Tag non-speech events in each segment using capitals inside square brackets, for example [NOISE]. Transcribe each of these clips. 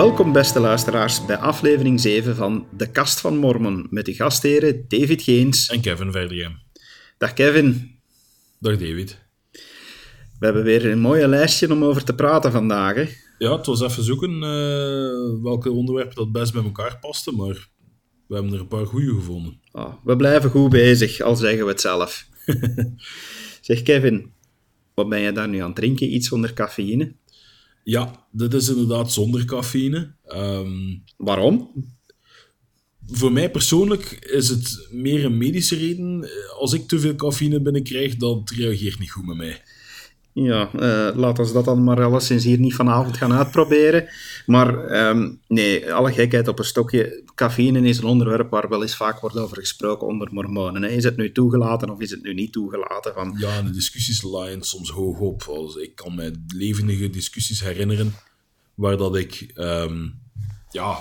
Welkom beste luisteraars bij aflevering 7 van De Kast van Mormon met de gastheren David Geens. En Kevin Verdiem. Dag Kevin. Dag David. We hebben weer een mooie lijstje om over te praten vandaag. Hè? Ja, het was even zoeken uh, welke onderwerpen dat best bij elkaar pasten, maar we hebben er een paar goede gevonden. Oh, we blijven goed bezig, al zeggen we het zelf. [LAUGHS] zeg Kevin, wat ben je daar nu aan het drinken? Iets zonder cafeïne? Ja, dit is inderdaad zonder cafeïne. Um, Waarom? Voor mij persoonlijk is het meer een medische reden. Als ik te veel cafeïne binnenkrijg, dan reageert niet goed met mij. Ja, uh, laten we dat dan maar alleszins hier niet vanavond gaan uitproberen. Maar um, nee, alle gekheid op een stokje. Cafeïne is een onderwerp waar wel eens vaak wordt over gesproken onder mormonen. Is het nu toegelaten of is het nu niet toegelaten? Van... Ja, de discussies laaien soms hoog op. Ik kan me levendige discussies herinneren waar dat ik... Um, ja,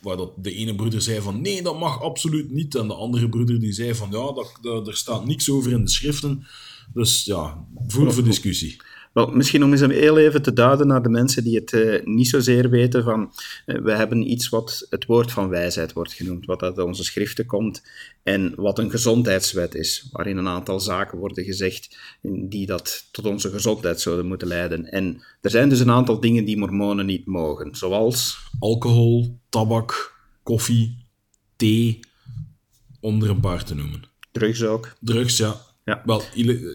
waar dat de ene broeder zei van nee, dat mag absoluut niet. En de andere broeder die zei van ja, dat, dat, er staat niks over in de schriften. Dus ja, voer voor discussie. Wel, misschien om eens heel even te duiden naar de mensen die het uh, niet zozeer weten van, uh, we hebben iets wat het woord van wijsheid wordt genoemd, wat uit onze schriften komt en wat een gezondheidswet is, waarin een aantal zaken worden gezegd die dat tot onze gezondheid zouden moeten leiden. En er zijn dus een aantal dingen die mormonen niet mogen, zoals... Alcohol, tabak, koffie, thee, om er een paar te noemen. Drugs ook. Drugs, ja. Ja. Wel,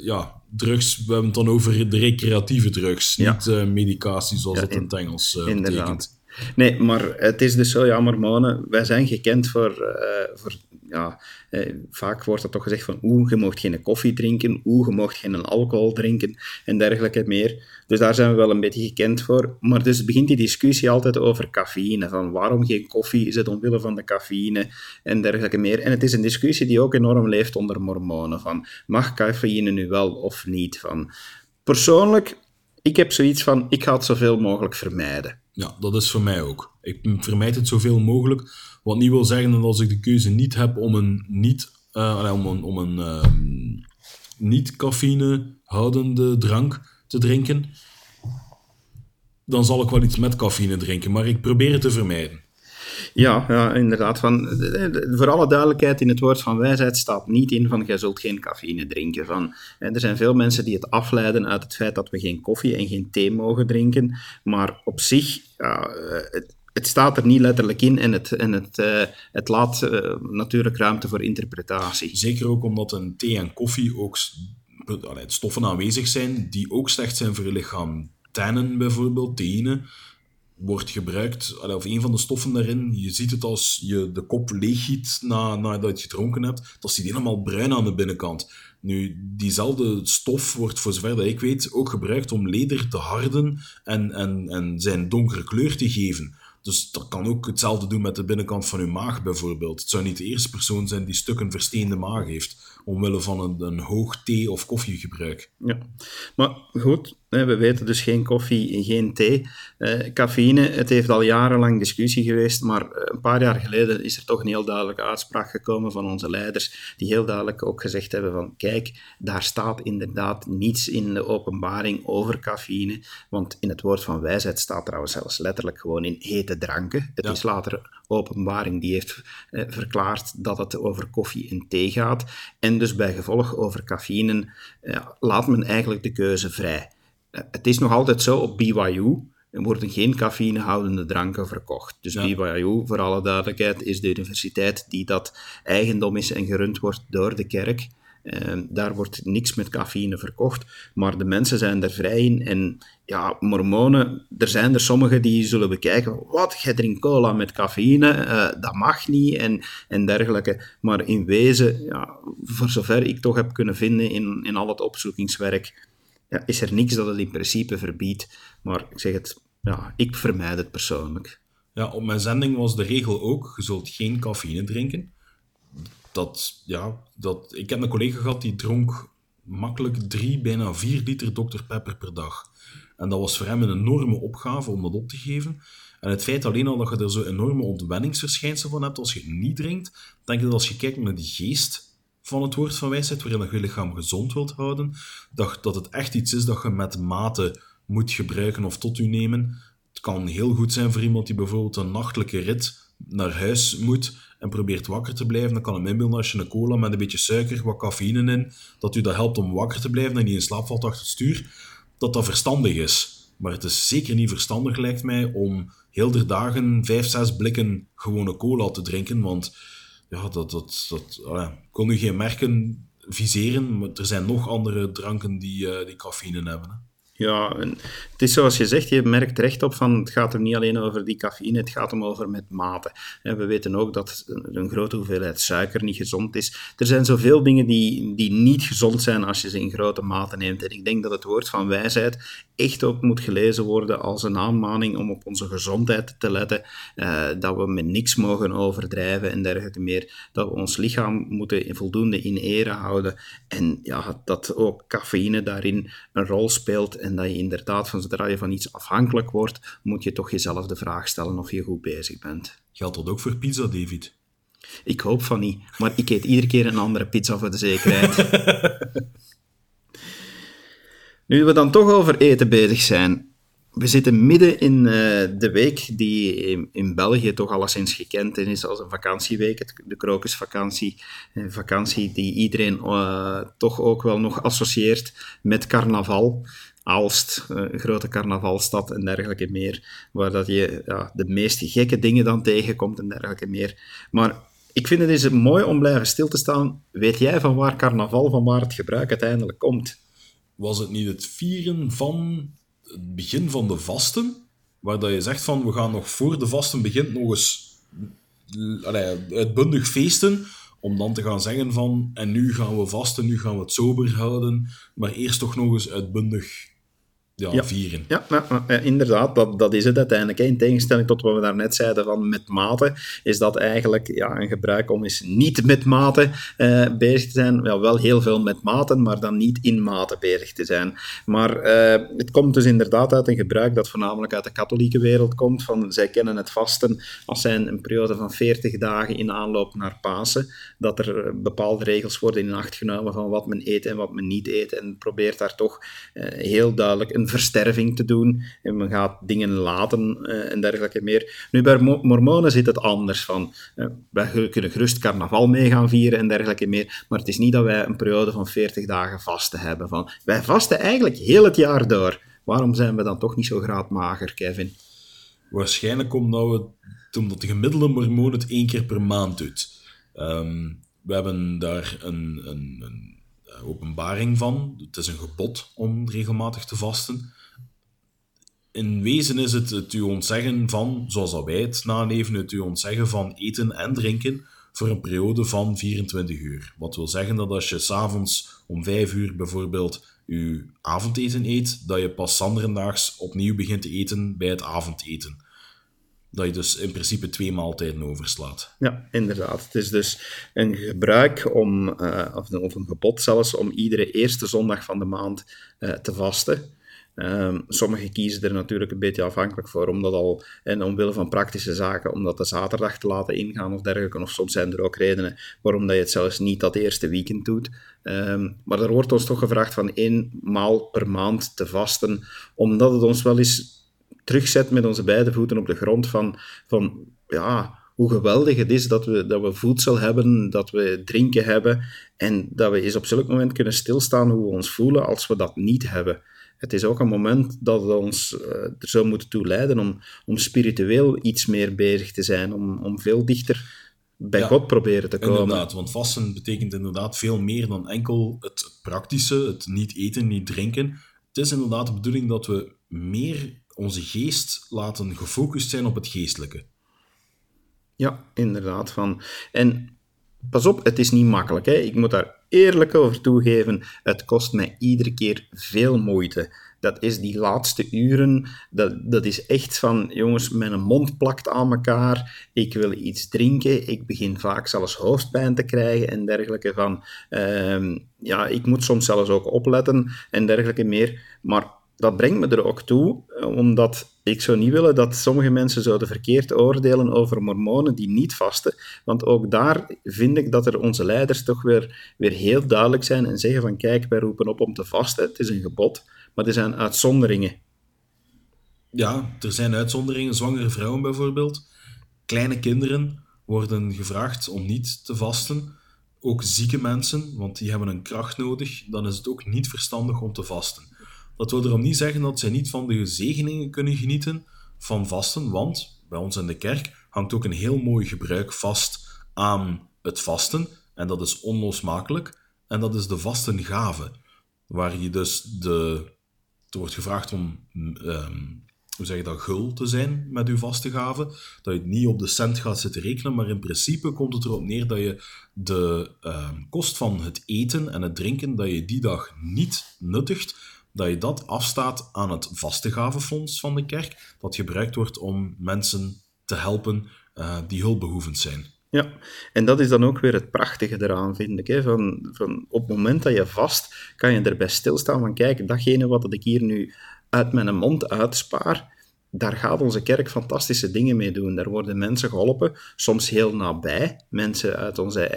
ja, drugs, we hebben het dan over de recreatieve drugs, niet uh, medicatie zoals ja, het in het Engels uh, betekent. Nee, maar het is dus zo, ja, mormonen, wij zijn gekend voor, uh, voor ja, eh, vaak wordt er toch gezegd van oeh, je mag geen koffie drinken, oeh, je mag geen alcohol drinken en dergelijke meer. Dus daar zijn we wel een beetje gekend voor. Maar dus begint die discussie altijd over cafeïne, van waarom geen koffie, is het omwille van de cafeïne en dergelijke meer. En het is een discussie die ook enorm leeft onder mormonen, van mag cafeïne nu wel of niet? Van, persoonlijk, ik heb zoiets van, ik ga het zoveel mogelijk vermijden. Ja, dat is voor mij ook. Ik vermijd het zoveel mogelijk. Wat niet wil zeggen dat als ik de keuze niet heb om een niet, uh, om een, om een uh, niet houdende drank te drinken, dan zal ik wel iets met cafeïne drinken. Maar ik probeer het te vermijden. Ja, ja, inderdaad. Van, voor alle duidelijkheid, in het woord van wijsheid staat niet in van jij zult geen cafeïne drinken. Van, er zijn veel mensen die het afleiden uit het feit dat we geen koffie en geen thee mogen drinken. Maar op zich, ja, het, het staat er niet letterlijk in en het, en het, het laat natuurlijk ruimte voor interpretatie. Zeker ook omdat een thee en koffie ook stoffen aanwezig zijn die ook slecht zijn voor je lichaam. Tannen bijvoorbeeld, theïne, wordt gebruikt, of een van de stoffen daarin, je ziet het als je de kop leeggiet na, nadat je gedronken hebt, dat ziet helemaal bruin aan de binnenkant. Nu, diezelfde stof wordt, voor zover dat ik weet, ook gebruikt om leder te harden en, en, en zijn donkere kleur te geven. Dus dat kan ook hetzelfde doen met de binnenkant van uw maag bijvoorbeeld. Het zou niet de eerste persoon zijn die stukken versteende maag heeft, omwille van een, een hoog thee- of koffiegebruik. Ja, maar goed, we weten dus geen koffie en geen thee. Eh, cafeïne, het heeft al jarenlang discussie geweest, maar eh, een paar jaar geleden is er toch een heel duidelijke uitspraak gekomen van onze leiders, die heel duidelijk ook gezegd hebben van, kijk, daar staat inderdaad niets in de openbaring over cafeïne, want in het woord van wijsheid staat trouwens zelfs letterlijk gewoon in hete dranken. Het is later openbaring die heeft eh, verklaard dat het over koffie en thee gaat, en dus bij gevolg over cafeïne eh, laat men eigenlijk de keuze vrij. Eh, het is nog altijd zo, op BYU er worden geen cafeïnehoudende dranken verkocht. Dus BYU, voor alle duidelijkheid, is de universiteit die dat eigendom is en gerund wordt door de kerk. Uh, daar wordt niks met cafeïne verkocht, maar de mensen zijn er vrij in. En ja, mormonen, er zijn er sommigen die zullen bekijken, wat, jij drinkt cola met cafeïne, uh, dat mag niet, en, en dergelijke. Maar in wezen, ja, voor zover ik toch heb kunnen vinden in, in al het opzoekingswerk, ja, is er niks dat het in principe verbiedt. Maar ik zeg het, ja, ik vermijd het persoonlijk. Ja, op mijn zending was de regel ook, je zult geen cafeïne drinken. Dat, ja, dat, ik heb een collega gehad die dronk makkelijk drie, bijna vier liter Dr. Pepper per dag. En dat was voor hem een enorme opgave om dat op te geven. En het feit alleen al dat je er zo enorme ontwenningsverschijnselen van hebt als je niet drinkt, denk ik dat als je kijkt naar die geest van het woord van wijsheid, waarin je je lichaam gezond wilt houden, dat, dat het echt iets is dat je met mate moet gebruiken of tot u nemen, Het kan heel goed zijn voor iemand die bijvoorbeeld een nachtelijke rit naar huis moet en probeert wakker te blijven. Dan kan het inbeelden als je een cola met een beetje suiker, wat cafeïne in, dat u dat helpt om wakker te blijven en niet in slaap valt achter het stuur, dat dat verstandig is. Maar het is zeker niet verstandig, lijkt mij, om heel de dagen vijf, zes blikken gewone cola te drinken, want ja, dat, dat, dat uh, kon u geen merken viseren, maar er zijn nog andere dranken die, uh, die cafeïne hebben. Hè. Ja, het is zoals je zegt, je merkt recht op van het gaat er niet alleen over die cafeïne, het gaat om over met mate. En we weten ook dat een grote hoeveelheid suiker niet gezond is. Er zijn zoveel dingen die, die niet gezond zijn als je ze in grote mate neemt. En ik denk dat het woord van wijsheid echt ook moet gelezen worden als een aanmaning om op onze gezondheid te letten, uh, dat we met niks mogen overdrijven en dergelijke meer, dat we ons lichaam moeten voldoende in ere houden en ja, dat ook cafeïne daarin een rol speelt en dat je inderdaad, van zodra je van iets afhankelijk wordt, moet je toch jezelf de vraag stellen of je goed bezig bent. Geldt dat ook voor pizza, David? Ik hoop van niet, maar ik eet iedere keer een andere pizza voor de zekerheid. [LAUGHS] nu we dan toch over eten bezig zijn, we zitten midden in uh, de week die in, in, België toch alleszins gekend is als een vakantieweek, de krokusvakantie. Een vakantie die iedereen uh, toch ook wel nog associeert met carnaval. Aalst, eh, een grote carnavalstad en dergelijke meer, waar dat je ja, de meest gekke dingen dan tegenkomt en dergelijke meer. Maar ik vind het eens mooi om blijven stil te staan. Weet jij van waar carnaval, van waar het gebruik uiteindelijk komt? Was het niet het vieren van het begin van de vasten? Waar dat je zegt van, we gaan nog voor de vasten begint nog eens uitbundig feesten, om dan te gaan zeggen van, en nu gaan we vasten, nu gaan we het sober houden, maar eerst toch nog eens uitbundig ja, ja, vieren. Ja, inderdaad, dat, dat is het uiteindelijk. In tegenstelling tot wat we daarnet zeiden van met mate, is dat eigenlijk ja, een gebruik om eens niet met mate uh, bezig te zijn. Ja, wel heel veel met maten, maar dan niet in mate bezig te zijn. Maar uh, het komt dus inderdaad uit een gebruik dat voornamelijk uit de katholieke wereld komt. Van, zij kennen het vasten als zijn een periode van 40 dagen in aanloop naar Pasen. Dat er bepaalde regels worden in acht genomen van wat men eet en wat men niet eet. En probeert daar toch uh, heel duidelijk een versterving te doen en men gaat dingen laten uh, en dergelijke meer. Nu, bij mormonen zit het anders van, uh, wij kunnen gerust carnaval mee gaan vieren en dergelijke meer, maar het is niet dat wij een periode van 40 dagen vasten hebben. Van, wij vasten eigenlijk heel het jaar door. Waarom zijn we dan toch niet zo graadmager, Kevin? Waarschijnlijk omdat, we, omdat de gemiddelde mormoon het één keer per maand doet. Um, we hebben daar een, een, een eh, openbaring van. Het is een gebod om regelmatig te vasten. In wezen is het het u ontzeggen van, zoals wij het naleven, het u ontzeggen van eten en drinken voor een periode van 24 uur. Wat wil zeggen dat als je s'avonds om 5 uur bijvoorbeeld je avondeten eet, dat je pas zanderendaags opnieuw begint te eten bij het avondeten dat je dus in principe twee maaltijden overslaat. Ja, inderdaad. Het is dus een gebruik om, uh, of, een, gebod zelfs, om iedere eerste zondag van de maand uh, te vasten. Um, sommigen kiezen er natuurlijk een beetje afhankelijk voor, omdat al, en omwille van praktische zaken, om dat de zaterdag te laten ingaan of dergelijke. Of soms zijn er ook redenen waarom dat je het zelfs niet dat eerste weekend doet. Um, maar er wordt ons toch gevraagd van één maal per maand te vasten, omdat het ons wel eens terugzet met onze beide voeten op de grond van, van ja, hoe geweldig het is dat we, dat we voedsel hebben, dat we drinken hebben en dat we eens op zulk moment kunnen stilstaan hoe we ons voelen als we dat niet hebben. Het is ook een moment dat ons uh, er zou moeten toe leiden om, om spiritueel iets meer bezig te zijn, om, om veel dichter bij God proberen te komen. Inderdaad, want vasten betekent inderdaad veel meer dan enkel het praktische, het niet eten, niet drinken. Het is inderdaad de bedoeling dat we meer onze geest laten gefocust zijn op het geestelijke. Ja, inderdaad. Van. En pas op, het is niet makkelijk. Hè? Ik moet daar eerlijk over toegeven. Het kost mij iedere keer veel moeite. Dat is die laatste uren. Dat, dat is echt van, jongens, mijn mond plakt aan elkaar. Ik wil iets drinken. Ik begin vaak zelfs hoofdpijn te krijgen en dergelijke. Van, uh, ja, ik moet soms zelfs ook opletten en dergelijke meer. Maar dat brengt me er ook toe, eh, omdat ik zou niet willen dat sommige mensen zouden verkeerd oordelen over mormonen die niet vasten. Want ook daar vind ik dat er onze leiders toch weer, weer heel duidelijk zijn en zeggen van kijk, wij roepen op om te vasten, het is een gebod, maar er zijn uitzonderingen. Ja, er zijn uitzonderingen. Zwangere vrouwen bijvoorbeeld. Kleine kinderen worden gevraagd om niet te vasten. Ook zieke mensen, want die hebben een kracht nodig. Dan is het ook niet verstandig om te vasten. Dat wil erom niet zeggen dat zij niet van de zegeningen kunnen genieten van vasten, want bij ons in de kerk hangt ook een heel mooi gebruik vast aan het vasten. En dat is onlosmakelijk. En dat is de vastengave. Waar je dus de... Er wordt gevraagd om um, hoe zeg je dat, gul te zijn met je vaste gave. Dat je niet op de cent gaat zitten rekenen, maar in principe komt het erop neer dat je de uh, kost van het eten en het drinken, dat je die dag niet nuttigt, dat je dat afstaat aan het vaste gavenfonds van de kerk, dat gebruikt wordt om mensen te helpen uh, die hulpbehoevend zijn. Ja, en dat is dan ook weer het prachtige eraan, vind ik. Hè? Van, van op het moment dat je vast, kan je erbij stilstaan van, kijk, datgene wat ik hier nu uit mijn mond uitspaar, daar gaat onze kerk fantastische dingen mee doen. Daar worden mensen geholpen, soms heel nabij, mensen uit onze,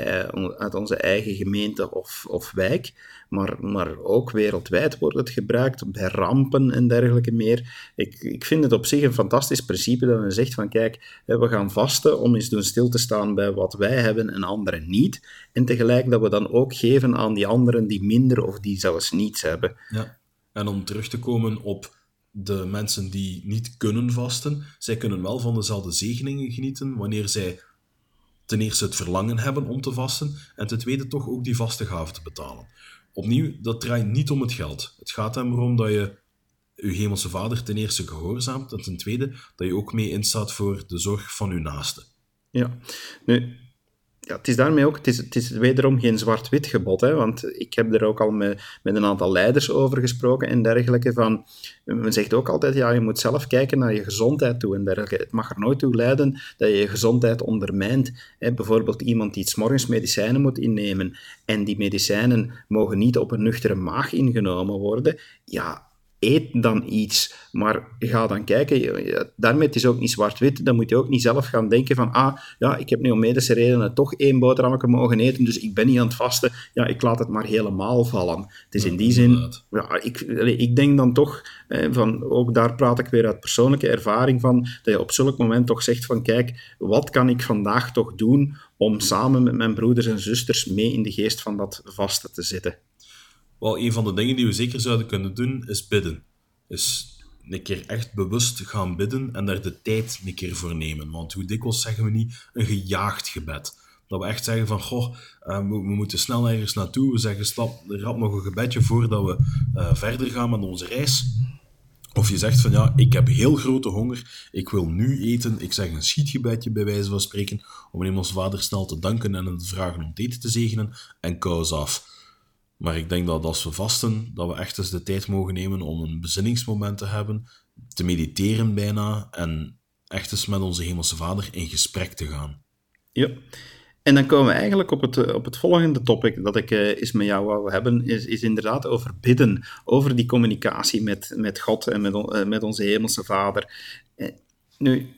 uit onze eigen gemeente of, of wijk, maar, maar ook wereldwijd wordt het gebruikt, bij rampen en dergelijke meer. Ik, ik vind het op zich een fantastisch principe dat men zegt van kijk, we gaan vasten om eens doen stil te staan bij wat wij hebben en anderen niet. En tegelijk dat we dan ook geven aan die anderen die minder of die zelfs niets hebben. Ja. En om terug te komen op de mensen die niet kunnen vasten, zij kunnen wel van dezelfde zegeningen genieten wanneer zij ten eerste het verlangen hebben om te vasten en ten tweede toch ook die vaste gave te betalen. Opnieuw, dat draait niet om het geld. Het gaat erom dat je je hemelse vader ten eerste gehoorzaamt en ten tweede dat je ook mee instaat voor de zorg van uw naaste. Ja, nu, ja, het is daarmee ook, het is, het is wederom geen zwart-wit gebod, hè, want ik heb er ook al met, met een aantal leiders over gesproken en dergelijke. Van, men zegt ook altijd, ja, je moet zelf kijken naar je gezondheid toe en dergelijke. Het mag er nooit toe leiden dat je je gezondheid ondermijnt. Hè. Bijvoorbeeld iemand die s morgens medicijnen moet innemen en die medicijnen mogen niet op een nuchtere maag ingenomen worden. Ja, eet dan iets, maar ga dan kijken. Daarmee het is ook niet zwart-wit. Dan moet je ook niet zelf gaan denken van, ah, ja, ik heb nu om medische redenen toch één boterhammetje mogen eten, dus ik ben niet aan het vasten. Ja, ik laat het maar helemaal vallen. Het is in die zin, ja, ik, ik denk dan toch, van, ook daar praat ik weer uit persoonlijke ervaring van, dat je op zulk moment toch zegt van, kijk, wat kan ik vandaag toch doen om samen met mijn broeders en zusters mee in de geest van dat vasten te zitten. Wel, een van de dingen die we zeker zouden kunnen doen, is bidden. Is een keer echt bewust gaan bidden en daar de tijd een keer voor nemen. Want hoe dikwijls zeggen we niet een gejaagd gebed? Dat we echt zeggen van, goh, uh, we, moeten snel ergens naartoe. We zeggen, stap rap nog een gebedje voordat we uh, verder gaan met onze reis. Of je zegt van, ja, ik heb heel grote honger, ik wil nu eten. Ik zeg een schietgebedje bij wijze van spreken, om in ons vader snel te danken en te vragen om eten te zegenen. En kous af. Maar ik denk dat als we vasten, dat we echt eens de tijd mogen nemen om een bezinningsmoment te hebben, te mediteren bijna en echt eens met onze Hemelse Vader in gesprek te gaan. Ja. En dan komen we eigenlijk op het, op het volgende topic dat ik uh, eens met jou wou hebben, is, is inderdaad over bidden, over die communicatie met, met God en met, uh, met onze Hemelse Vader. Nu,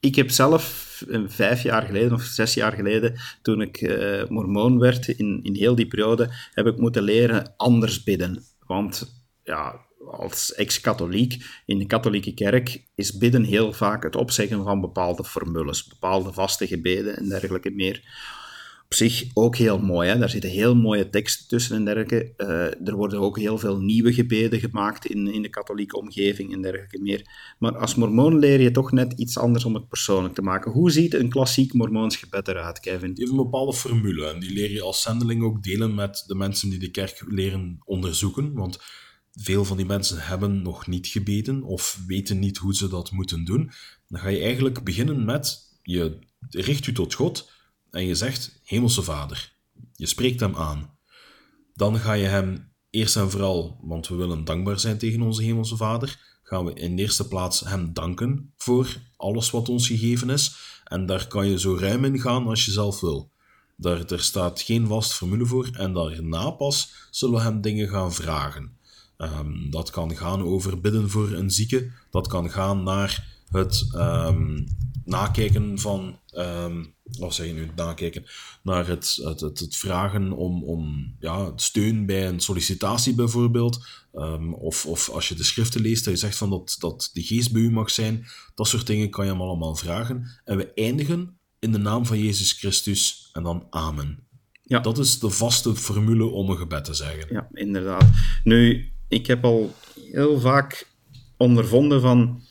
ik heb zelf vijf jaar geleden of zes jaar geleden, toen ik uh, mormoon werd, in, in heel die periode, heb ik moeten leren anders bidden. Want ja, als ex-katholiek in de katholieke kerk is bidden heel vaak het opzeggen van bepaalde formules, bepaalde vaste gebeden en dergelijke meer op zich ook heel mooi. Hè? Daar zitten heel mooie teksten tussen en dergelijke. Uh, er worden ook heel veel nieuwe gebeden gemaakt in, in de katholieke omgeving en dergelijke meer. Maar als mormoon leer je toch net iets anders om het persoonlijk te maken. Hoe ziet een klassiek mormoons gebed eruit, Kevin? Die heeft een bepaalde formule en die leer je als zendeling ook delen met de mensen die de kerk leren onderzoeken. Want veel van die mensen hebben nog niet gebeden of weten niet hoe ze dat moeten doen. Dan ga je eigenlijk beginnen met, je richt je tot God en je zegt Hemelse Vader. Je spreekt hem aan. Dan ga je hem eerst en vooral, want we willen dankbaar zijn tegen onze Hemelse Vader, gaan we in eerste plaats hem danken voor alles wat ons gegeven is. En daar kan je zo ruim in gaan als je zelf wil. Daar, er staat geen vast formule voor en daarna pas zullen we hem dingen gaan vragen. Um, dat kan gaan over bidden voor een zieke, dat kan gaan naar het um, nakijken van, um, wat zeg je nu, nakijken, naar het, het, het, het, vragen om, om ja, steun bij een sollicitatie bijvoorbeeld, um, of, of als je de schriften leest, dat je zegt van dat, dat de geest bij u mag zijn, dat soort dingen kan je hem allemaal vragen. En we eindigen in de naam van Jezus Christus en dan amen. Ja. Dat is de vaste formule om een gebed te zeggen. Ja, inderdaad. Nu, ik heb al heel vaak ondervonden van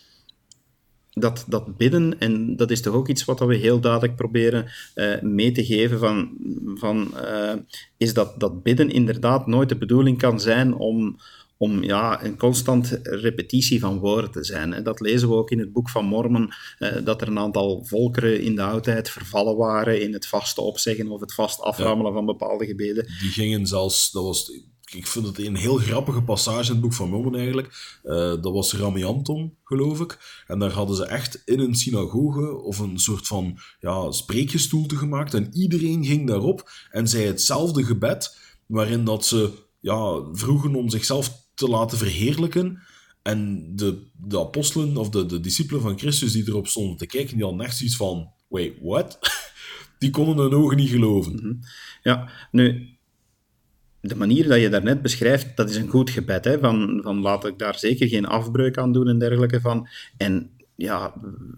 dat, dat bidden, en dat is toch ook iets wat we heel duidelijk proberen uh, mee te geven, van, van, uh, is dat, dat bidden inderdaad nooit de bedoeling kan zijn om, om ja, een constante repetitie van woorden te zijn. Dat lezen we ook in het boek van Mormon, uh, dat er een aantal volkeren in de oudheid vervallen waren in het vaste opzeggen of het vast aframmelen van bepaalde gebeden. Die gingen zelfs, dat was ik vind het een heel grappige passage in het boek van Mormon eigenlijk. Uh, dat was Ramianton, geloof ik. En daar hadden ze echt in een synagoge of een soort van ja, spreekgestoelte gemaakt. En iedereen ging daarop en zei hetzelfde gebed, waarin dat ze ja, vroegen om zichzelf te laten verheerlijken. En de, de apostelen of de, de discipelen van Christus die erop stonden te kijken, die hadden echt zoiets van: wait, what? [LAUGHS] Die konden hun ogen niet geloven. Mhm. Ja, nu, de manier dat je daarnet beschrijft, dat is een goed gebed. Hè? Van, van laat ik daar zeker geen afbreuk aan doen en dergelijke van. En ja,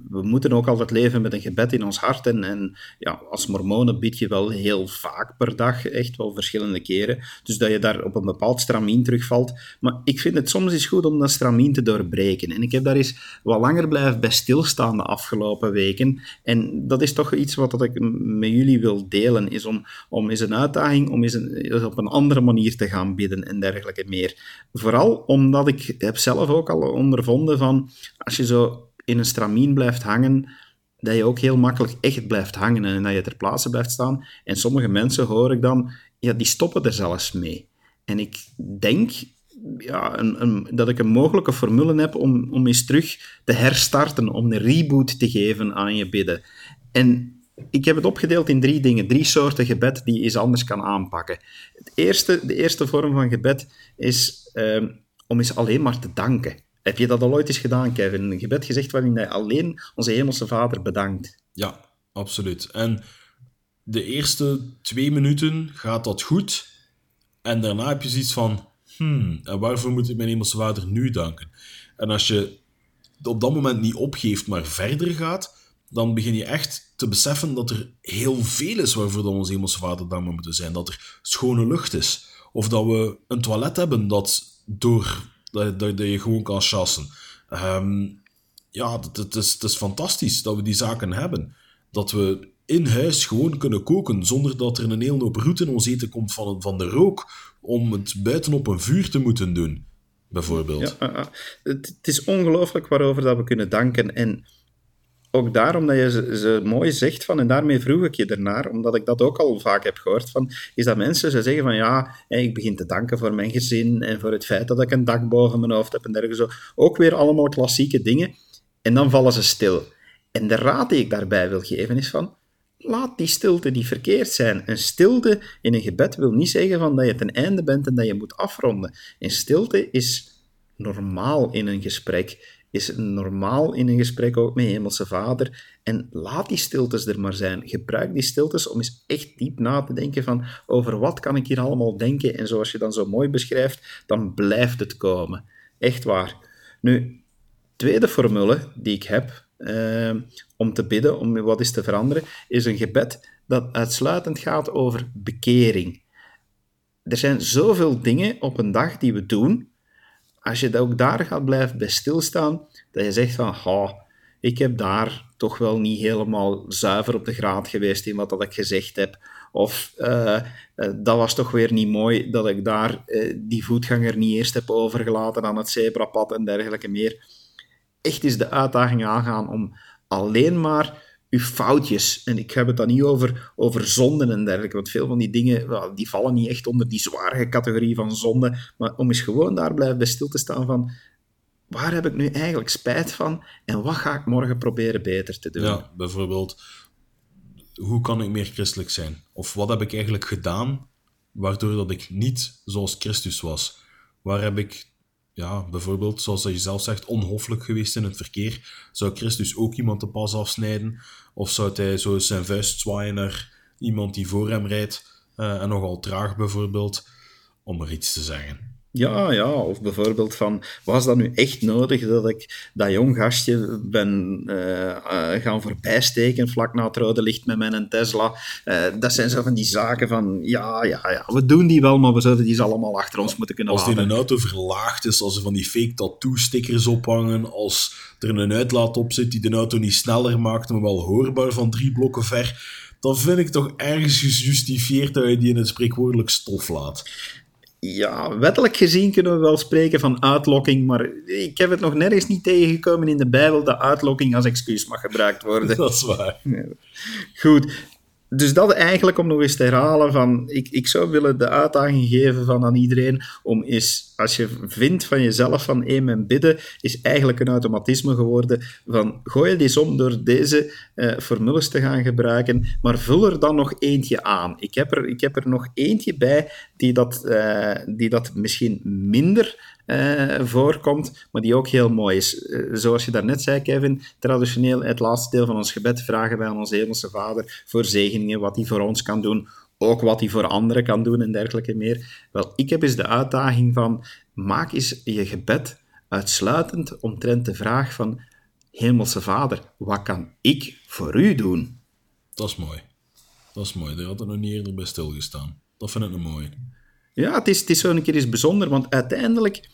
we moeten ook altijd leven met een gebed in ons hart. En, en ja, als mormonen bid je wel heel vaak per dag, echt wel verschillende keren. Dus dat je daar op een bepaald stramien terugvalt. Maar ik vind het soms eens goed om dat stramien te doorbreken. En ik heb daar eens wat langer blijven bij stilstaan de afgelopen weken. En dat is toch iets wat ik met jullie wil delen, is om, om eens een uitdaging, om eens, een, op een andere manier te gaan bidden en dergelijke meer. Vooral omdat ik heb zelf ook al ondervonden van, als je zo in een stramien blijft hangen, dat je ook heel makkelijk echt blijft hangen en dat je ter plaatse blijft staan. En sommige mensen hoor ik dan, ja, die stoppen er zelfs mee. En ik denk ja, een, een, dat ik een mogelijke formule heb om, om eens terug te herstarten, om een reboot te geven aan je bidden. En ik heb het opgedeeld in drie dingen, drie soorten gebed die je eens anders kan aanpakken. Het eerste, de eerste vorm van gebed is um, om eens alleen maar te danken. Heb je dat al ooit eens gedaan, Kevin? Een gebed gezegd waarin je alleen onze hemelse Vader bedankt. Ja, absoluut. En de eerste twee minuten gaat dat goed. En daarna heb je zoiets van... Hmm, en waarvoor moet ik mijn hemelse Vader nu danken? En als je op dat moment niet opgeeft, maar verder gaat, dan begin je echt te beseffen dat er heel veel is waarvoor dan onze hemelse Vader dankbaar moeten zijn. Dat er schone lucht is. Of dat we een toilet hebben dat door dat, dat, je gewoon kan chassen. Ehm, ja, het, is, het is fantastisch dat we die zaken hebben. Dat we in huis gewoon kunnen koken zonder dat er een hele hoop roet in ons eten komt van, van de rook om het buiten op een vuur te moeten doen, bijvoorbeeld. Ja, het, het, is ongelooflijk waarover dat we kunnen danken. En ook daarom dat je ze, mooi zegt van, en daarmee vroeg ik je ernaar, omdat ik dat ook al vaak heb gehoord, van, is dat mensen ze zeggen van ja, ik begin te danken voor mijn gezin en voor het feit dat ik een dak boven mijn hoofd heb en dergelijke. Ook weer allemaal klassieke dingen. En dan vallen ze stil. En de raad die ik daarbij wil geven is van, laat die stilte niet verkeerd zijn. Een stilte in een gebed wil niet zeggen van dat je ten einde bent en dat je moet afronden. Een stilte is normaal in een gesprek is normaal in een gesprek ook met Hemelse Vader. En laat die stiltes er maar zijn. Gebruik die stiltes om eens echt diep na te denken van over wat kan ik hier allemaal denken. En zoals je dan zo mooi beschrijft, dan blijft het komen. Echt waar. Nu, tweede formule die ik heb eh, om te bidden, om wat is te veranderen, is een gebed dat uitsluitend gaat over bekering. Er zijn zoveel dingen op een dag die we doen als je ook daar gaat blijven bij stilstaan, dat je zegt van, oh, ik heb daar toch wel niet helemaal zuiver op de graad geweest in wat dat ik gezegd heb. Of uh, uh, dat was toch weer niet mooi dat ik daar uh, die voetganger niet eerst heb overgelaten aan het zebrapad en dergelijke meer. Echt is de uitdaging aangaan om alleen maar uw foutjes. En ik heb het dan niet over, over zonden en dergelijke, want veel van die dingen die vallen niet echt onder die zware categorie van zonde. Maar om eens gewoon daar blijven bij stil te staan van waar heb ik nu eigenlijk spijt van en wat ga ik morgen proberen beter te doen? Bijvoorbeeld, hoe kan ik meer christelijk zijn? Of wat heb ik eigenlijk gedaan waardoor dat ik niet zoals Christus was? Waar heb ik ja, bijvoorbeeld, zoals je zelf zegt, onhoffelijk geweest in het verkeer. Zou Christus ook iemand de pas afsnijden? Of zou hij zo zijn vuist zwaaien naar iemand die voor hem rijdt uh, en nogal traag bijvoorbeeld, om er iets te zeggen? Ja, ja, of bijvoorbeeld van, was dat nu echt nodig dat ik dat jong gastje ben uh, uh, gaan voorbijsteken vlak na het rode licht met mijn Tesla? Uh, dat zijn zo van die zaken van, ja, ja, ja, we doen die wel, maar we zouden die allemaal achter ons moeten kunnen als laten. Als die een auto verlaagd is, als er van die fake tattoo-stickers ophangen, als er een uitlaat op zit die de auto niet sneller maakt, maar wel hoorbaar van drie blokken ver, dan vind ik toch ergens gejustificeerd dat je die in het spreekwoordelijk stof laat ja, wettelijk gezien kunnen we wel spreken van uitlokking, maar ik heb het nog nergens niet tegengekomen in de Bijbel dat uitlokking als excuus mag gebruikt worden. Dat is waar. Goed, dus dat eigenlijk om nog eens te herhalen van, ik, ik zou willen de uitdaging geven van aan iedereen om eens, als je vindt van jezelf van hé, mijn bidden is eigenlijk een automatisme geworden, van gooi het eens om door deze uh, formules te gaan gebruiken, maar vul er dan nog eentje aan. Ik heb er, ik heb er nog eentje bij die dat, uh, die dat misschien minder uh, voorkomt, maar die ook heel mooi is. Uh, zoals je daarnet zei, Kevin, traditioneel het laatste deel van ons gebed vragen wij aan onze Hemelse Vader voor zegeningen, wat hij voor ons kan doen, ook wat hij voor anderen kan doen en dergelijke meer. Wel, ik heb eens de uitdaging van, maak eens je gebed uitsluitend omtrent de vraag van, Hemelse Vader, wat kan ik voor u doen? Dat is mooi. Dat is mooi. Daar had ik nog niet eerder bij stilgestaan. Dat vind ik een mooi. Ja, het is, het is zo een keer eens bijzonder, want uiteindelijk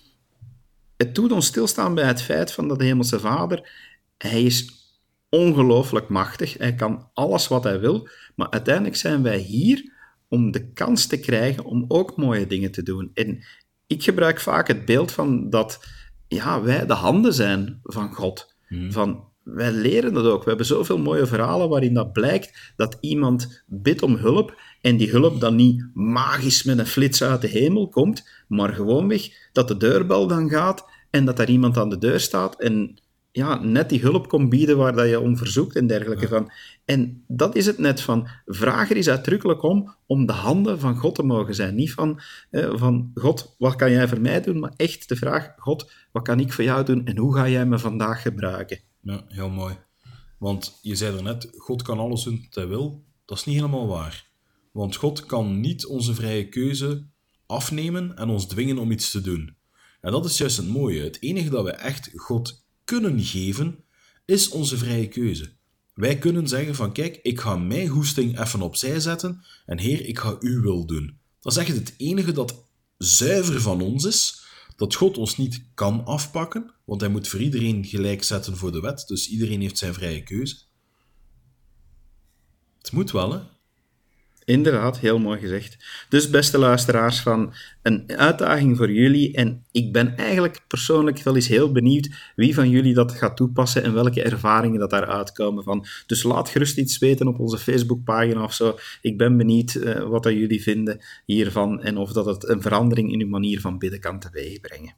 het doet ons stilstaan bij het feit van dat de Hemelse Vader, hij is ongelooflijk machtig, hij kan alles wat hij wil, maar uiteindelijk zijn wij hier om de kans te krijgen om ook mooie dingen te doen. En ik gebruik vaak het beeld van dat ja, wij de handen zijn van God. Hmm. Van, wij leren dat ook. We hebben zoveel mooie verhalen waarin dat blijkt dat iemand bidt om hulp en die hulp dan niet magisch met een flits uit de hemel komt, maar gewoonweg dat de deurbel dan gaat en dat daar iemand aan de deur staat en ja, net die hulp komt bieden waar dat je om verzoekt en dergelijke. Van. En dat is het net van, vraag er is uitdrukkelijk om, om de handen van God te mogen zijn. Niet van, eh, van, God, wat kan jij voor mij doen? Maar echt de vraag, God, wat kan ik voor jou doen en hoe ga jij me vandaag gebruiken? Ja, heel mooi. Want je zei er net, God kan alles doen wat hij wil. Dat is niet helemaal waar. Want God kan niet onze vrije keuze afnemen en ons dwingen om iets te doen. En dat is juist het mooie. Het enige dat we echt God kunnen geven, is onze vrije keuze. Wij kunnen zeggen van kijk, ik ga mijn hoesting even opzij zetten en heer, ik ga uw wil doen. Dat is echt het enige dat zuiver van ons is, dat God ons niet kan afpakken, want hij moet voor iedereen gelijk zetten voor de wet, dus iedereen heeft zijn vrije keuze. Het moet wel, hè? Inderdaad, heel mooi gezegd. Dus beste luisteraars, van een uitdaging voor jullie. En ik ben eigenlijk persoonlijk wel eens heel benieuwd wie van jullie dat gaat toepassen en welke ervaringen dat daaruit komen van. Dus laat gerust iets weten op onze Facebookpagina of zo. Ik ben benieuwd uh, wat dat jullie vinden hiervan en of dat het een verandering in uw manier van bidden kan teweegbrengen.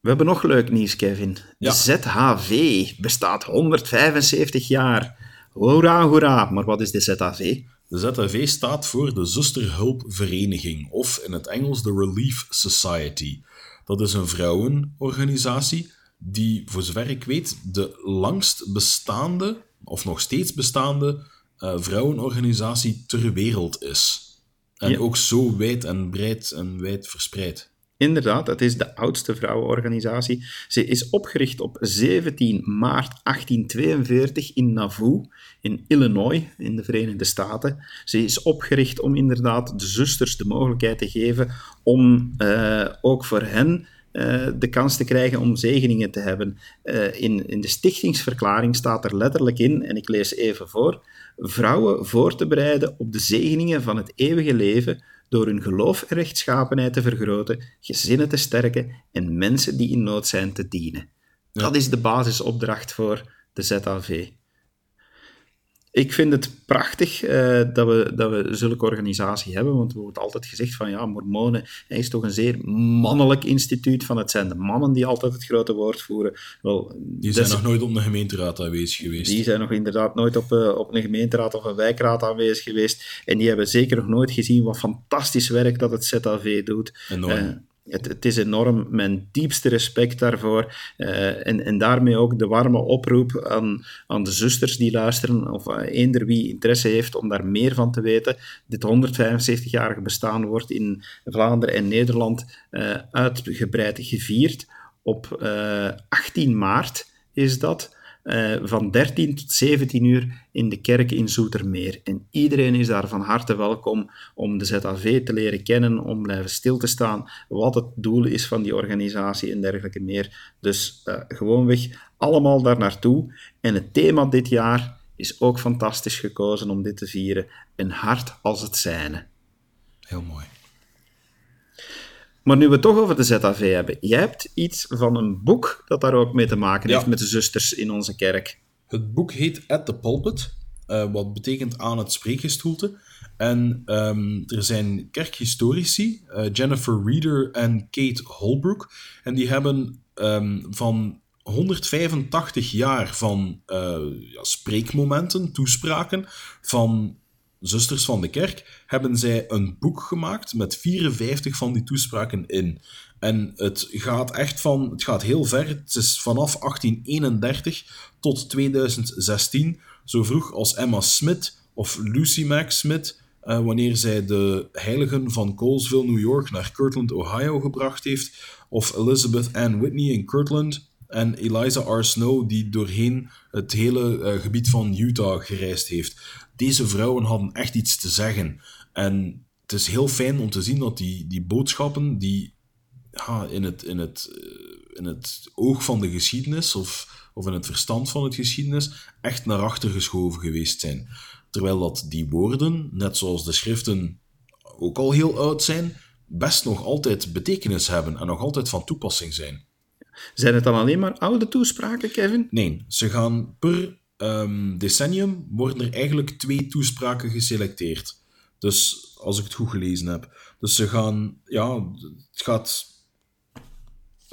We hebben nog leuk nieuws, Kevin. Ja. ZHV bestaat 175 jaar. Hoera, hoera. Maar wat is de ZHV? De ZHV staat voor de Zusterhulpvereniging, of in het Engels de Relief Society. Dat is een vrouwenorganisatie die, voor zover ik weet, de langst bestaande, of nog steeds bestaande, uh, vrouwenorganisatie ter wereld is. En ja. ook zo wijd en breed en wijd verspreid. Inderdaad, het is de oudste vrouwenorganisatie. Ze is opgericht op 17 maart 1842 in Nauvoo, in Illinois, in de Verenigde Staten. Ze is opgericht om inderdaad de zusters de mogelijkheid te geven om uh, ook voor hen uh, de kans te krijgen om zegeningen te hebben. Uh, in, in de stichtingsverklaring staat er letterlijk in, en ik lees even voor, vrouwen voor te bereiden op de zegeningen van het eeuwige leven door hun geloof en rechtschapenheid te vergroten, gezinnen te sterken en mensen die in nood zijn te dienen. Ja. Dat is de basisopdracht voor de ZAV. Ik vind het prachtig uh, dat, we, dat we zulke organisatie hebben, want er wordt altijd gezegd van ja, Mormonen is toch een zeer mannelijk instituut, van het zijn de mannen die altijd het grote woord voeren. Wel, die zijn nog nooit op een gemeenteraad aanwezig geweest. Die zijn nog inderdaad nooit op, uh, op een gemeenteraad of een wijkraad aanwezig geweest en die hebben zeker nog nooit gezien wat fantastisch werk dat het ZAV doet. Enorm. Het, is enorm. Mijn diepste respect daarvoor. Uh, en, en daarmee ook de warme oproep aan, aan de zusters die luisteren, of uh, eender wie interesse heeft om daar meer van te weten. Dit 175-jarige bestaan wordt in Vlaanderen en Nederland uh, uitgebreid gevierd. Op 18 maart is dat. Uh, van 13 tot 17 uur in de kerk in Zoetermeer. En iedereen is daar van harte welkom om de ZAV te leren kennen, om blijven stil te staan, wat het doel is van die organisatie en dergelijke meer. Dus uh, gewoonweg allemaal daar naartoe. En het thema dit jaar is ook fantastisch gekozen om dit te vieren. Een hart als het zijne. Heel mooi. Maar nu we het toch over de ZAV hebben, jij hebt iets van een boek dat daar ook mee te maken heeft met de zusters in onze kerk. Het boek heet At the Pulpit, uh, wat betekent aan het spreekgestoelte. En um, er zijn kerkhistorici, uh, Jennifer Reeder en Kate Holbrook, en die hebben um, van 185 jaar van uh, ja, spreekmomenten, toespraken, van Zusters van de Kerk, hebben zij een boek gemaakt met 54 van die toespraken in. En het gaat echt van, het gaat heel ver. Het is vanaf 1831 tot 2016, zo vroeg als Emma Smith of Lucy Mac Smith, uh, wanneer zij de heiligen van Colesville, New York, naar Kirtland, Ohio gebracht heeft, of Elizabeth Ann Whitney in Kirtland, en Eliza R. Snow, die doorheen het hele uh, gebied van Utah gereisd heeft deze vrouwen hadden echt iets te zeggen. En het is heel fijn om te zien dat die, die boodschappen, die ja, in, het, in, het, eh, in het oog van de geschiedenis of, of in het verstand van het geschiedenis, echt naar achter geschoven geweest zijn. Terwijl dat die woorden, net zoals de schriften ook al heel oud zijn, best nog altijd betekenis hebben en nog altijd van toepassing zijn. Zijn het dan alleen maar oude toespraken, Kevin? Nee, ze gaan per um, decennium worden er eigenlijk twee toespraken geselecteerd. Dus als ik het goed gelezen heb. Dus ze gaan, ja, het gaat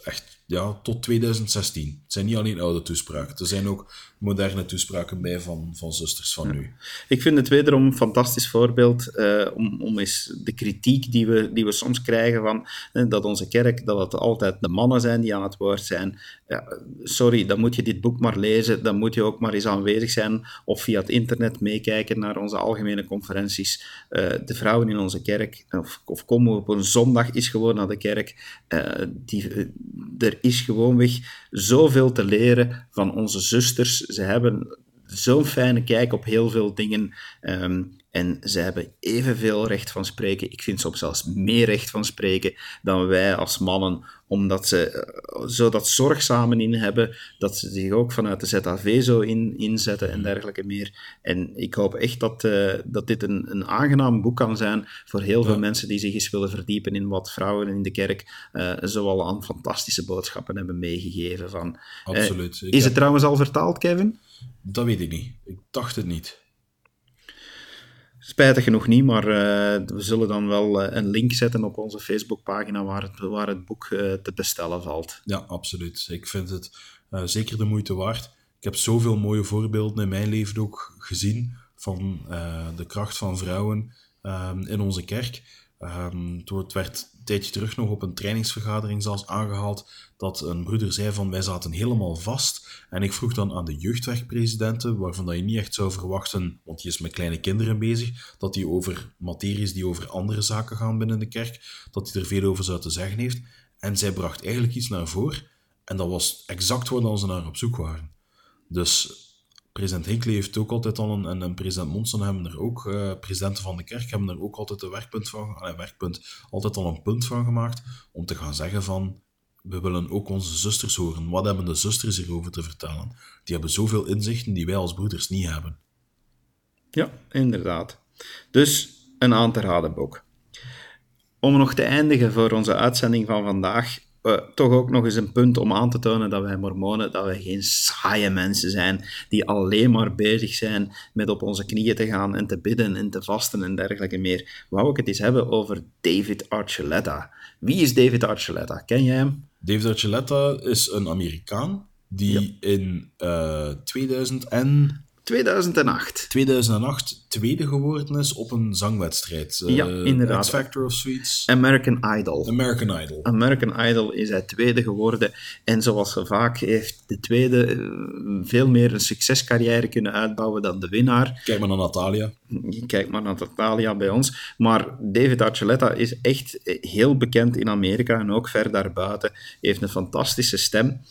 echt ja, tot 2016. Het zijn niet alleen oude toespraken. Er zijn ook moderne toespraken bij van, van zusters van nu. Ik vind het wederom een fantastisch voorbeeld uh, om, om eens de kritiek die we, die we soms krijgen van uh, dat onze kerk, dat het altijd de mannen zijn die aan het woord zijn. Ja, sorry, dan moet je dit boek maar lezen, dan moet je ook maar eens aanwezig zijn of via het internet meekijken naar onze algemene conferenties. Uh, de vrouwen in onze kerk, of, of komen op een zondag is gewoon naar de kerk. die, er is gewoonweg zoveel te leren van onze zusters. Ze hebben zo'n fijne kijk op heel veel dingen. Um, en ze hebben evenveel recht van spreken. Ik vind soms zelfs meer recht van spreken dan wij als mannen, omdat ze uh, zo dat zorgzamen in hebben, dat ze zich ook vanuit de ZAV zo in, inzetten en dergelijke meer. En ik hoop echt dat, uh, dat dit een, een aangenaam boek kan zijn voor heel veel mensen die zich eens willen verdiepen in wat vrouwen in de kerk uh, zoal aan fantastische boodschappen hebben meegegeven. Van, Absoluut. is het trouwens al vertaald, Kevin? Dat weet ik niet. Ik dacht het niet. Spijtig genoeg niet, maar uh, we zullen dan wel uh, een link zetten op onze Facebookpagina waar het, waar het boek uh, te bestellen valt. Ja, absoluut. Ik vind het zeker de moeite waard. Ik heb zoveel mooie voorbeelden in mijn leven ook gezien van de kracht van vrouwen ehm, in onze kerk. Um, het werd een tijdje terug nog op een trainingsvergadering zelfs aangehaald dat een broeder zei van wij zaten helemaal vast. En ik vroeg dan aan de jeugdwerkpresidenten, waarvan dat je niet echt zou verwachten, want die is met kleine kinderen bezig, dat die over materies die over andere zaken gaan binnen de kerk, dat hij er veel over zou te zeggen heeft. En zij bracht eigenlijk iets naar voren en dat was exact waar ze naar op zoek waren. Dus president Hinckley heeft ook altijd al een, en, president Monson hebben er ook, uh, van de kerk hebben er ook altijd een werkpunt van, uh, werkpunt, altijd al een punt van gemaakt om te gaan zeggen van, we willen ook onze zusters horen. Wat hebben de zusters hierover te vertellen? Die hebben zoveel inzichten die wij als broeders niet hebben. Ja, inderdaad. Dus een aan te raden boek. Om nog te eindigen voor onze uitzending van vandaag, uh, toch ook nog eens een punt om aan te tonen dat wij mormonen, dat wij geen saaie mensen zijn die alleen maar bezig zijn met op onze knieën te gaan en te bidden en te vasten en dergelijke meer. Wou ik het eens hebben over David Archuleta. Wie is David Archuleta? Ken jij hem? David Archuleta is een Amerikaan die ja. in uh, 2000 en 2008. 2008 tweede geworden is op een zangwedstrijd. Ja, Eh, inderdaad. X Factor of zoiets. American Idol. American Idol. American Idol is hij tweede geworden. En zoals ze vaak heeft de tweede eh, veel meer een succescarrière kunnen uitbouwen dan de winnaar. Kijk maar naar Natalia. Kijk maar naar Natalia bij ons. Maar David Archuleta is echt eh, heel bekend in Amerika en ook ver daarbuiten. Heeft een fantastische stem.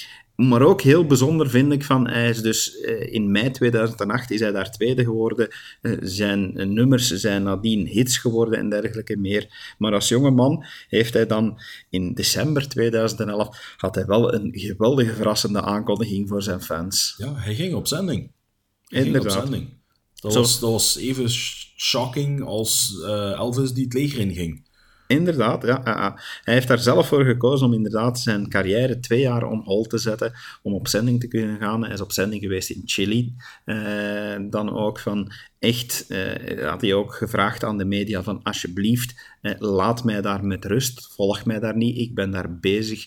Maar ook heel bijzonder vind ik van, hij is dus eh, in mei 2008 is hij daar tweede geworden. Eh, zijn eh, nummers zijn nadien hits geworden en dergelijke meer. Maar als jonge man heeft hij dan in december 2011 had hij wel een geweldige verrassende aankondiging voor zijn fans. Ja, hij ging op zending. Hij ging op Inderdaad. zending. Dat was, dat was even sh- shocking als Elvis die het leger inging. Inderdaad, ja. Hij heeft daar zelf voor gekozen om inderdaad zijn carrière twee jaar on hold te zetten, om op zending te kunnen gaan. Hij is op zending geweest in Chili. Eh, dan ook van echt, eh, had hij ook gevraagd aan de media van alsjeblieft, eh, laat mij daar met rust, volg mij daar niet, ik ben daar bezig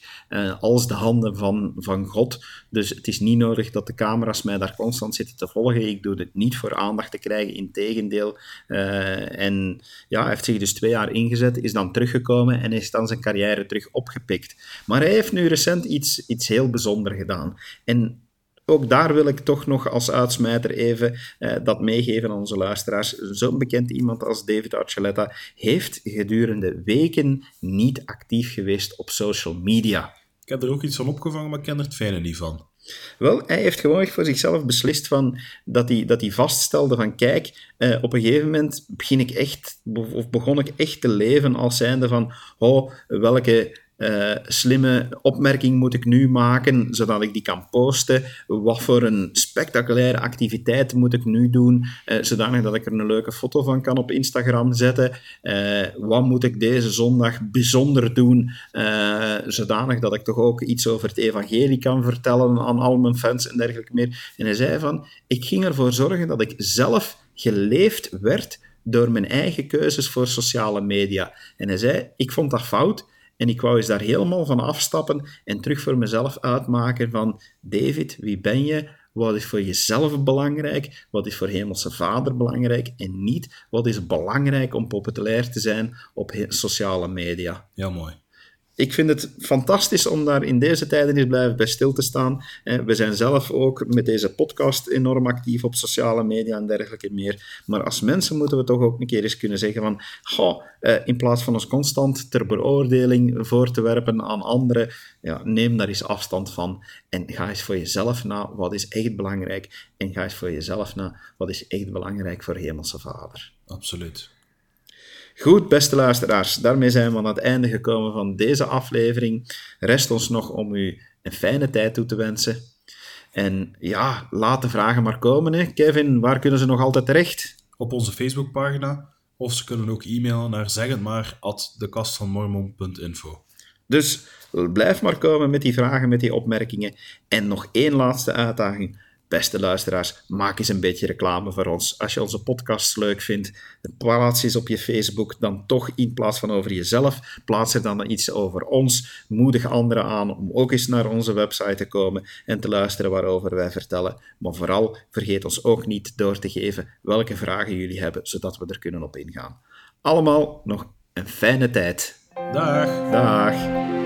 als de handen van, van God. Dus het is niet nodig dat de camera's mij daar constant zitten te volgen. Ik doe dit niet voor aandacht te krijgen, integendeel. En ja, hij heeft zich dus twee jaar ingezet, is dan teruggekomen en is dan zijn carrière terug opgepikt. Maar hij heeft nu recent iets, iets heel bijzonders gedaan. En ook daar wil ik toch nog als uitsmijter even eh, dat meegeven aan onze luisteraars. Zo'n bekend iemand als David Archuleta heeft gedurende weken niet actief geweest op social media. Ik heb er ook iets van opgevangen, maar ik ken er het fijne niet van. Wel, hij heeft gewoon voor zichzelf beslist van, dat, hij, dat hij vaststelde van kijk, eh, op een gegeven moment begin ik echt, of begon ik echt te leven als zijnde van oh, welke eh, slimme opmerking moet ik nu maken, zodat ik die kan posten? Wat voor een spectaculaire activiteit moet ik nu doen, eh, zodanig dat ik er een leuke foto van kan op Instagram zetten? Eh, wat moet ik deze zondag bijzonder doen, zodanig dat ik toch ook iets over het evangelie kan vertellen aan al mijn fans en dergelijke meer? En hij zei van, ik ging ervoor zorgen dat ik zelf geleefd werd door mijn eigen keuzes voor sociale media. En hij zei, ik vond dat fout, en ik wou eens daar helemaal van afstappen en terug voor mezelf uitmaken van David, wie ben je? Wat is voor jezelf belangrijk? Wat is voor Hemelse Vader belangrijk? En niet wat is belangrijk om populair te zijn op sociale media. Ja, mooi. Ik vind het fantastisch om daar in deze tijden eens blijven bij stil te staan. Eh, We zijn zelf ook met deze podcast enorm actief op sociale media en dergelijke meer. Maar als mensen moeten we toch ook een keer eens kunnen zeggen van goh, eh, in plaats van ons constant ter beoordeling voor te werpen aan anderen, ja, neem daar eens afstand van en ga eens voor jezelf na wat is echt belangrijk en ga eens voor jezelf na wat is echt belangrijk voor Hemelse Vader. Absoluut. Goed, beste luisteraars, daarmee zijn we aan het einde gekomen van deze aflevering. Rest ons nog om u een fijne tijd toe te wensen. En ja, laat de vragen maar komen. Hè. Kevin, waar kunnen ze nog altijd terecht? Op onze Facebookpagina. Of ze kunnen ook e-mailen naar zeg het maar at dekastvanmormon.info. Dus blijf maar komen met die vragen, met die opmerkingen. En nog één laatste uitdaging. Beste luisteraars, maak eens een beetje reclame voor ons. Als je onze podcasts leuk vindt, plaats eens op je Facebook dan toch in plaats van over jezelf, plaats er dan iets over ons. Moedig anderen aan om ook eens naar onze website te komen en te luisteren waarover wij vertellen. Maar vooral vergeet ons ook niet door te geven welke vragen jullie hebben, zodat we er kunnen op ingaan. Allemaal nog een fijne tijd. Dag! Dag!